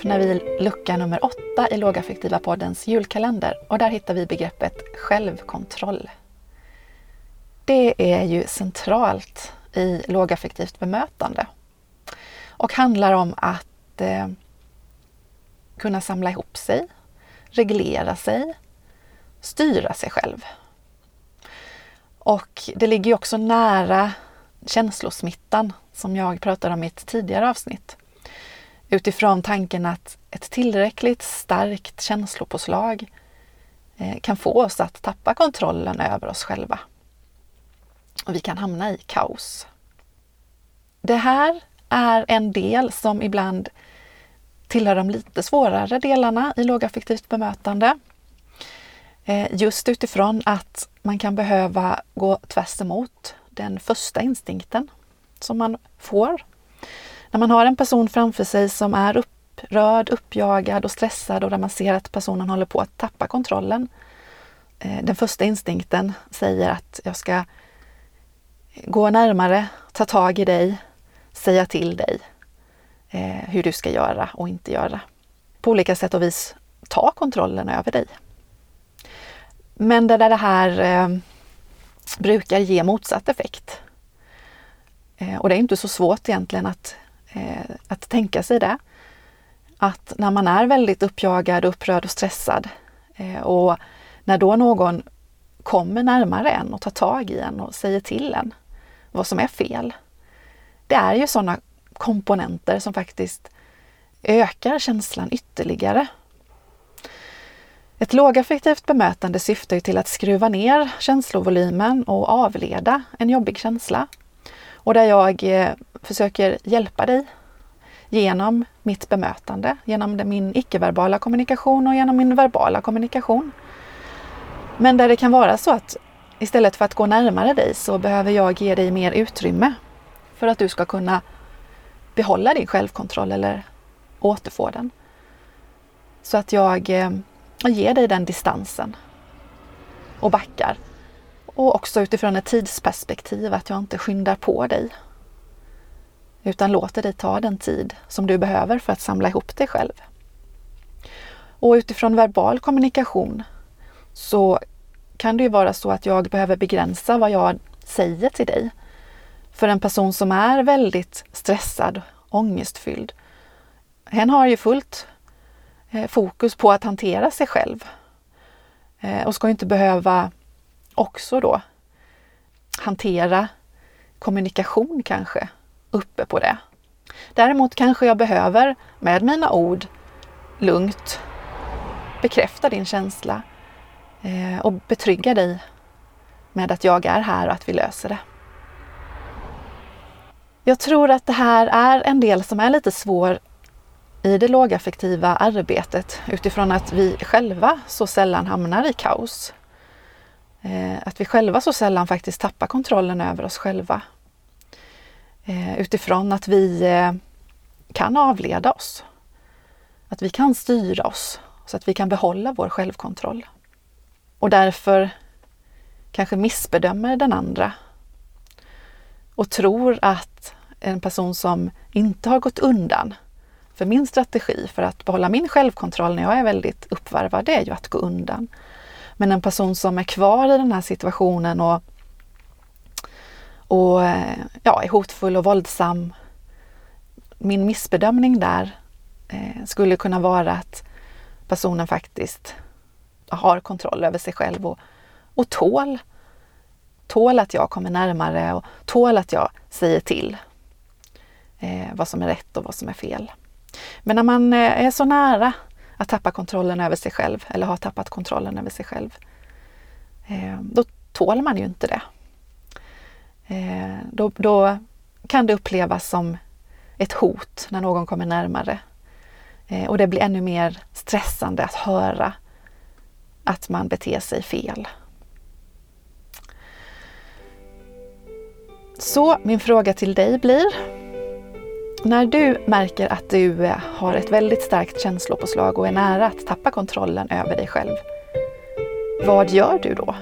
öppnar vi lucka nummer åtta i Lågaffektiva poddens julkalender och där hittar vi begreppet självkontroll. Det är ju centralt i lågaffektivt bemötande och handlar om att eh, kunna samla ihop sig, reglera sig, styra sig själv. Och det ligger ju också nära känslosmittan som jag pratade om i ett tidigare avsnitt. Utifrån tanken att ett tillräckligt starkt känslopåslag eh, kan få oss att tappa kontrollen över oss själva. Och vi kan hamna i kaos. Det här är en del som ibland tillhör de lite svårare delarna i lågaffektivt bemötande. Eh, just utifrån att man kan behöva gå tvärs emot den första instinkten som man får. När man har en person framför sig som är upprörd, uppjagad och stressad och där man ser att personen håller på att tappa kontrollen. Eh, den första instinkten säger att jag ska gå närmare, ta tag i dig, säga till dig eh, hur du ska göra och inte göra. På olika sätt och vis ta kontrollen över dig. Men där det här eh, brukar ge motsatt effekt. Eh, och det är inte så svårt egentligen att, eh, att tänka sig det. Att när man är väldigt uppjagad, upprörd och stressad eh, och när då någon kommer närmare en och tar tag i en och säger till en vad som är fel. Det är ju sådana komponenter som faktiskt ökar känslan ytterligare. Ett lågaffektivt bemötande syftar ju till att skruva ner känslovolymen och avleda en jobbig känsla. Och där jag eh, försöker hjälpa dig genom mitt bemötande, genom min icke-verbala kommunikation och genom min verbala kommunikation. Men där det kan vara så att istället för att gå närmare dig så behöver jag ge dig mer utrymme för att du ska kunna behålla din självkontroll eller återfå den. Så att jag eh, ger dig den distansen och backar. Och också utifrån ett tidsperspektiv, att jag inte skyndar på dig. Utan låter dig ta den tid som du behöver för att samla ihop dig själv. Och utifrån verbal kommunikation så kan det ju vara så att jag behöver begränsa vad jag säger till dig. För en person som är väldigt stressad, ångestfylld, hen har ju fullt eh, fokus på att hantera sig själv eh, och ska inte behöva också då hantera kommunikation kanske uppe på det. Däremot kanske jag behöver med mina ord lugnt bekräfta din känsla eh, och betrygga dig med att jag är här och att vi löser det. Jag tror att det här är en del som är lite svår i det lågaffektiva arbetet utifrån att vi själva så sällan hamnar i kaos. Eh, att vi själva så sällan faktiskt tappar kontrollen över oss själva. Eh, utifrån att vi eh, kan avleda oss. Att vi kan styra oss så att vi kan behålla vår självkontroll. Och därför kanske missbedömer den andra och tror att en person som inte har gått undan för min strategi för att behålla min självkontroll när jag är väldigt uppvarvad, det är ju att gå undan. Men en person som är kvar i den här situationen och, och eh, ja, är hotfull och våldsam. Min missbedömning där eh, skulle kunna vara att personen faktiskt har kontroll över sig själv och, och tål, tål att jag kommer närmare och tål att jag säger till eh, vad som är rätt och vad som är fel. Men när man eh, är så nära att tappa kontrollen över sig själv eller har tappat kontrollen över sig själv, eh, då tål man ju inte det. Eh, då, då kan det upplevas som ett hot när någon kommer närmare. Eh, och det blir ännu mer stressande att höra att man beter sig fel. Så min fråga till dig blir när du märker att du eh, har ett väldigt starkt känslopåslag och är nära att tappa kontrollen över dig själv, vad gör du då?